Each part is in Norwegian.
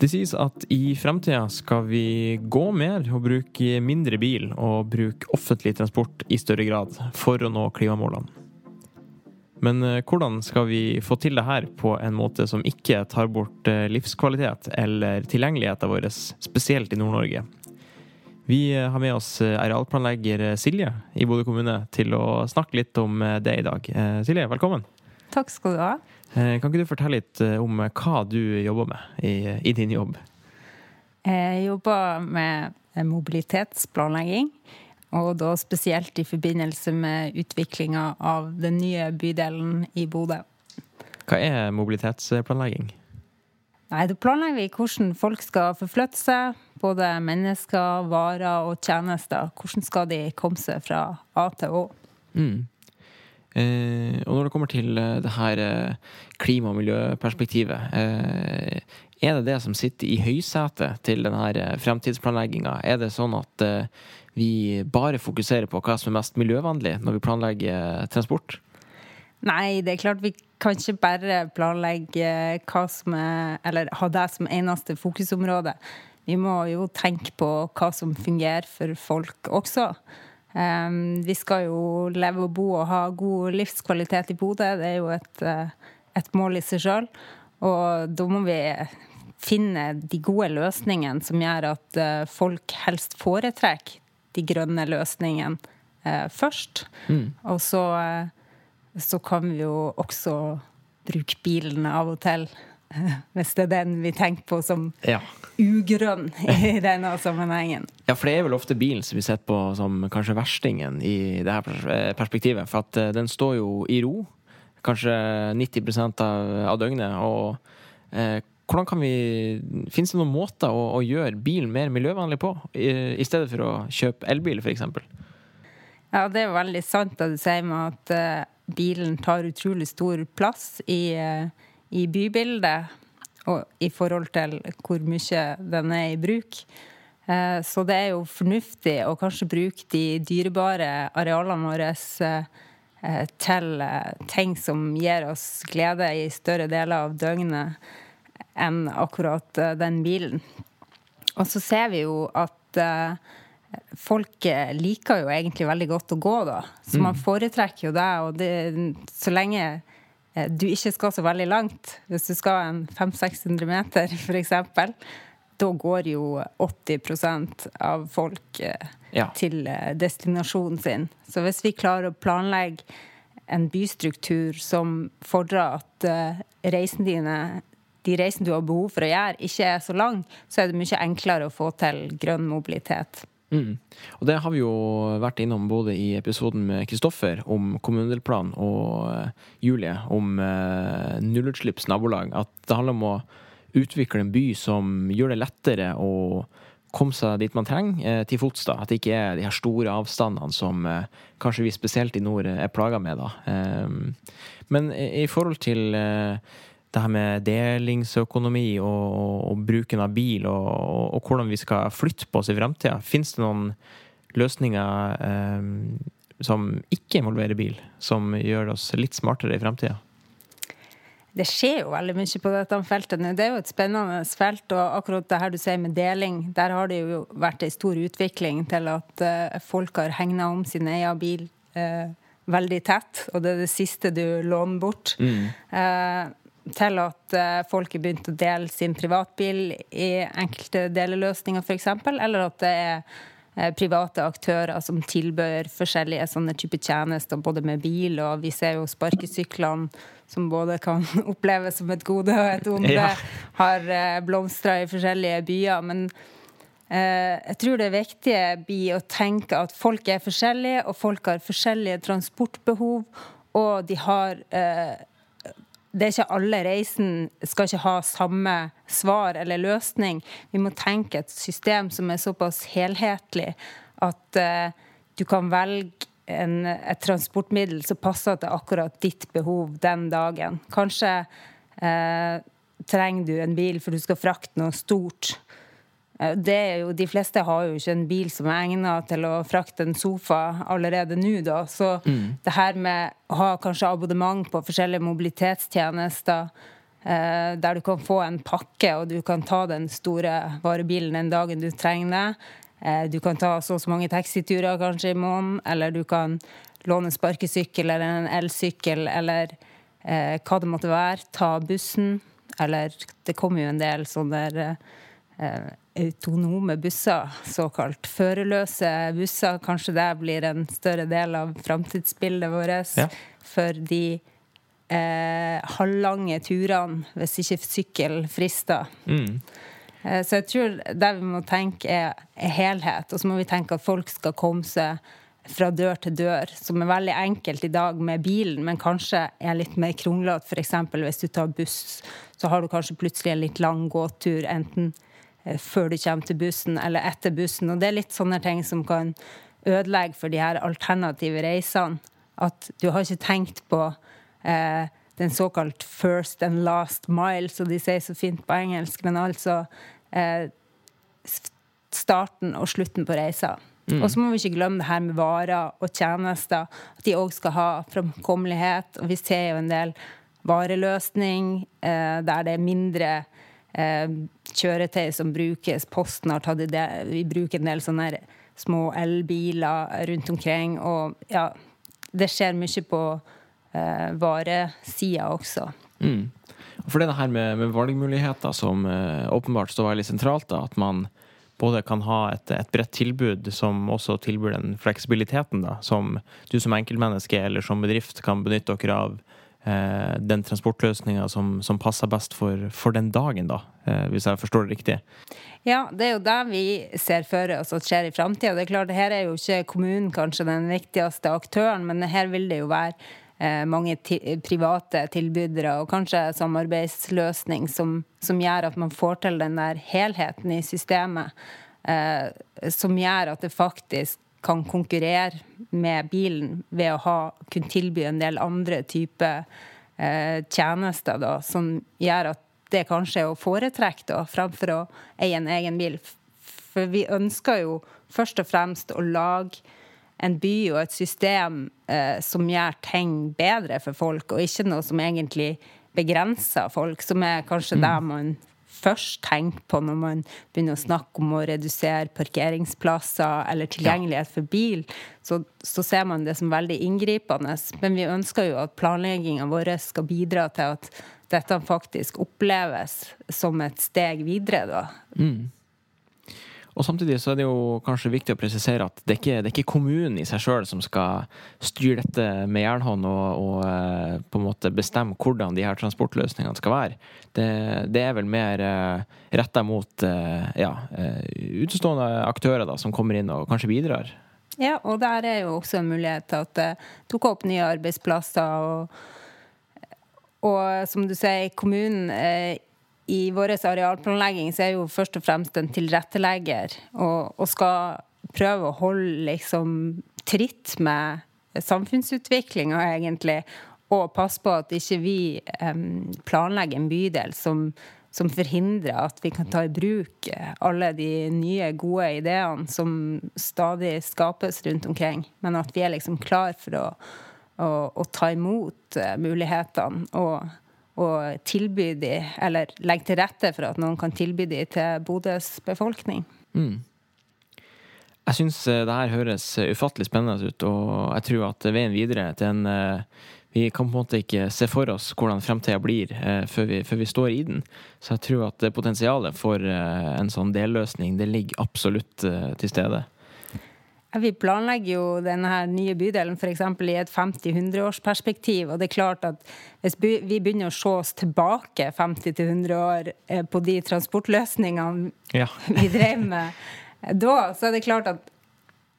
Det sies at i fremtida skal vi gå mer og bruke mindre bil og bruke offentlig transport i større grad for å nå klimamålene. Men eh, hvordan skal vi få til det her på en måte som ikke tar bort eh, livskvalitet eller tilgjengeligheten vår, spesielt i Nord-Norge? Vi eh, har med oss arealplanlegger Silje i Bodø kommune til å snakke litt om det i dag. Silje, velkommen. Takk skal du ha. Eh, kan ikke du fortelle litt eh, om eh, hva du jobber med i, i din jobb? Jeg jobber med mobilitetsplanlegging. Og da spesielt i forbindelse med utviklinga av den nye bydelen i Bodø. Hva er mobilitetsplanlegging? Nei, Da planlegger vi hvordan folk skal forflytte seg. Både mennesker, varer og tjenester. Hvordan skal de komme seg fra A til Å? Mm. Eh, og når det kommer til eh, det her eh, klima- og miljøperspektivet, eh, er det det som sitter i høysetet til denne eh, fremtidsplanlegginga? Er det sånn at eh, vi bare fokuserer på hva som er mest miljøvennlig når vi planlegger transport? Nei, det er klart vi kan ikke bare planlegge hva som er Eller ha det som eneste fokusområde. Vi må jo tenke på hva som fungerer for folk også. Um, vi skal jo leve og bo og ha god livskvalitet i Bodø. Det er jo et, eh, et mål i seg sjøl. Og da må vi finne de gode løsningene som gjør at uh, folk helst foretrekker de grønne løsningene uh, først. Mm. Og så, så kan vi jo også bruke bilen av og til Hvis det er den vi tenker på som ja. ugrønn i denne sammenhengen. Ja, for det er vel ofte bilen som vi ser på som kanskje verstingen i det her perspektivet. For at eh, den står jo i ro kanskje 90 av, av døgnet. Og eh, hvordan kan vi Fins det noen måter å, å, gjøre bilen mer miljøvennlig på, i, i stedet for å kjøpe elbil, f.eks.? Ja, det er veldig sant det du sier med at uh, bilen tar utrolig stor plass i uh, i bybildet og i forhold til hvor mye den er i bruk. Eh, så det er jo fornuftig å kanskje bruke de dyrebare arealene våre eh, til eh, ting som gir oss glede i større deler av døgnet enn akkurat den bilen. Og så ser vi jo at folk liker jo egentlig veldig godt å gå, da. Så man mm. foretrekker jo det. Og det, så lenge du ikke skal så veldig langt. Hvis du skal en 500-600 meter, f.eks., da går jo 80% av folk eh, ja. til eh, destinasjonen sin. Så hvis vi klarer å planlegge en bystruktur som fordrer at reisen dine de reisene du har behov for å gjøre, ikke er så lang, så er det mye enklere å få til grønn mobilitet. Mm. Og det har vi jo vært innom både i episoden med Kristoffer om kommunedelplan og uh, Julie om uh, nullutslipps nabolag. At det handler om å utvikle en by som gjør det lettere å komme seg dit man trenger, uh, til fots. At det ikke er de her store avstandene som kanskje vi spesielt i nord er plaga med. da. men i forhold til det her med delingsøkonomi og, og bruken av bil, og, og, hvordan vi skal flytte på oss i fremtida. Fins det noen løsninger eh, som ikke involverer bil, som gjør oss litt smartere i fremtida? Det skjer jo veldig mye på dette feltet nå. Det er jo et spennende felt. Og akkurat det her du sier med deling, der har det jo vært en stor utvikling til at uh, folk har hegna om sin egen bil Eh, veldig tett. Og det er det siste du låner bort. Mm. Uh, til at eh, folk har begynt å dele sin privatbil i enkelte deleløsninger, f.eks., eller at det er eh, private aktører som tilbør forskjellige sånne typer tjenester, både med bil og vi ser jo sparkesyklene, som både kan oppleves som et gode og et onde, ja. har eh, blomstra i forskjellige byer. Men jeg tror det viktige blir å tenke at folk er forskjellige, og folk har forskjellige transportbehov, og de har eh, det er ikke alle reisen skal ikke ha samme svar eller løsning. Vi må tenke et system som er såpass helhetlig at uh, du kan velge en, et transportmiddel som passer til akkurat ditt behov den dagen. Kanskje uh, trenger du en bil for du skal frakte noe stort. Eh, det er jo, de fleste har jo ikke en bil som er egnet til å frakte en sofa allerede nå. da, Så mm. det her med å ha kanskje abonnement på forskjellige mobilitetstjenester Eh, der du kan få en pakke, og du kan ta den store varebilen den dagen du trenger det. Eh, du kan ta så og så mange taxiturer kanskje i måneden, eller du kan låne en sparkesykkel eller en elsykkel eller eh, hva det måtte være. Ta bussen. Eller det kommer jo en del sånne eh, autonome busser, såkalt førerløse busser. Kanskje det blir en større del av framtidsbildet vårt. Ja. For de eh, halvlange turene hvis ikke sykkel frister. Mm. Eh, så jeg tror det vi må tenke, er, er, helhet. Og så må vi tenke at folk skal komme seg fra dør til dør, som er veldig enkelt i dag med bilen, men kanskje er litt mer kronglete. F.eks. hvis du tar buss, så har du kanskje plutselig en litt lang gåtur, enten før du kommer til bussen eller etter bussen. Og det er litt sånne ting som kan ødelegge for de her alternative reisene. At du har ikke tenkt på eh, den såkalt 'first and last mile', som de sier så fint på engelsk. Men altså eh, starten og slutten på reisa. Mm. Og så må vi ikke glemme det her med varer og tjenester. At de òg skal ha framkommelighet. Og vi ser jo en del vareløsning eh, der det er mindre eh, kjøretøy som brukes. Posten har tatt i det. Vi bruker en del sånne små elbiler rundt omkring. Og ja, det skjer mye på eh, varesida også. Mm. For det her med, med valgmuligheter som eh, åpenbart står veldig sentralt. da, At man både kan ha et, et bredt tilbud som også tilbyr den fleksibiliteten da, som du som enkeltmenneske eller som bedrift kan benytte dere av eh, den transportløsninga som, som, passer best for, for den dagen, da, eh, hvis jeg forstår det riktig. Ja, det er jo det vi ser for oss at skjer i framtida. Det er klart, her er jo ikke kommunen kanskje den viktigste aktøren, men her vil det jo være Eh, mange private tilbydere, og kanskje samarbeidsløsning som, som, gjør at man får til den der helheten i systemet. Eh, som gjør at det faktisk kan konkurrere med bilen ved å ha, kunne tilby en del andre typer eh, tjenester, da, som gjør at det kanskje er å foretrekke da, framfor å eie en egen bil. For vi ønsker jo først og fremst å lage en by og et system eh, som gjør ting bedre for folk, og ikke noe som egentlig begrenser folk, som er kanskje mm. det man først tenker på når man begynner å snakke om å redusere parkeringsplasser eller tilgjengelighet for bil, så, så ser man det som veldig inngripende. Men vi ønsker jo at planlegginga vår skal bidra til at dette faktisk oppleves som et steg videre, da. Mm. Og samtidig så er det jo kanskje viktig å presisere at det er ikke, det er ikke kommunen i seg sjøl som skal styre dette med jernhånd og, og, eh, på en måte bestemme hvordan de her transportløsningene skal være. Det, det er vel mer eh, retta mot uh, ja, utestående aktører da, som kommer inn og kanskje bidrar. Ja, og der er jo også en mulighet til at det tok opp nye arbeidsplasser. og, og som du sier, kommunen i vår arealplanlegging så er jo først og fremst en tilrettelegger og, og skal prøve å holde liksom tritt med samfunnsutviklinga, egentlig. Og passe på at ikke vi um, planlegger en bydel som, som, forhindrer at vi kan ta i bruk alle de nye, gode ideene som stadig skapes rundt omkring. Men at vi er liksom klar for å, å, å ta imot uh, mulighetene. og og tilby de, eller legge til rette for at noen kan tilby de til Bodøs befolkning. Mm. Jeg syns eh, det her høres ufattelig spennende ut, og jeg tror at veien videre til en eh, Vi kan på en måte ikke se for oss hvordan fremtida blir eh, før vi, før vi, står i den. Så jeg tror at potensialet for en sånn delløsning, det ligger absolutt til stede. Vi planlegger jo denne nye bydelen f.eks. i et 50-100-årsperspektiv. Og det er klart at hvis vi begynner å se oss tilbake 50-100 år eh, på de transportløsningene ja. vi drev med da, så er det klart at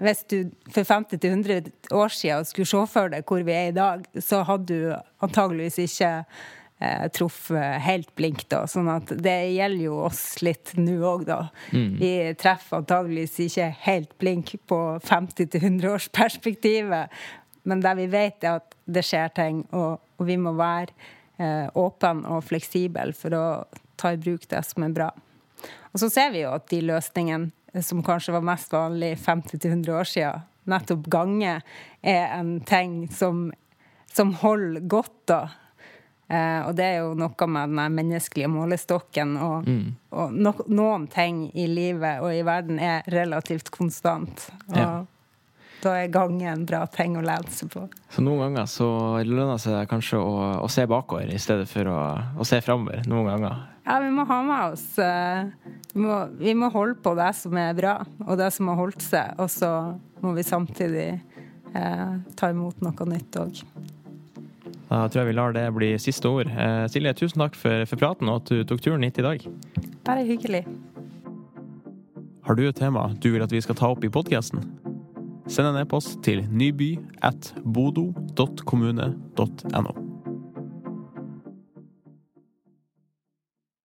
hvis du for 50-100 år siden skulle se for deg hvor vi er i dag, så hadde du antageligvis ikke eh, truffet helt blink, da. Sånn at det gjelder jo oss litt nå òg, da. Mm. Vi treffer antageligvis ikke helt blink på 50-100-årsperspektivet. Men det vi vet, er at det skjer ting, og, og vi må være eh, åpne og fleksible for å ta i bruk det som er bra. Og så ser vi jo at de løsningene som kanskje var mest vanlig 50-100 år siden, nettopp gange, er en ting som, som holder godt, da. Eh, og det er jo noe med den menneskelige målestokken. Og, Mm. og no, noen ting i livet og i verden er relativt konstant. Og Ja. da er gange en bra ting å lene seg på. Så noen ganger så lønner det seg kanskje å, å se bakover i stedet for å, å se framover. Noen ganger. Ja, vi må ha med oss eh, vi, må, vi må holde på det som er bra, og det som har holdt seg. Og så må vi samtidig eh, ta imot noe nytt òg. Da tror jeg vi lar det bli siste ord. Eh, Silje, tusen takk for, for praten og at du tok turen hit i dag. Bare hyggelig. Har du et tema du vil at vi skal ta opp i podkasten? Send en e-post til nyby at bodo.kommune.no.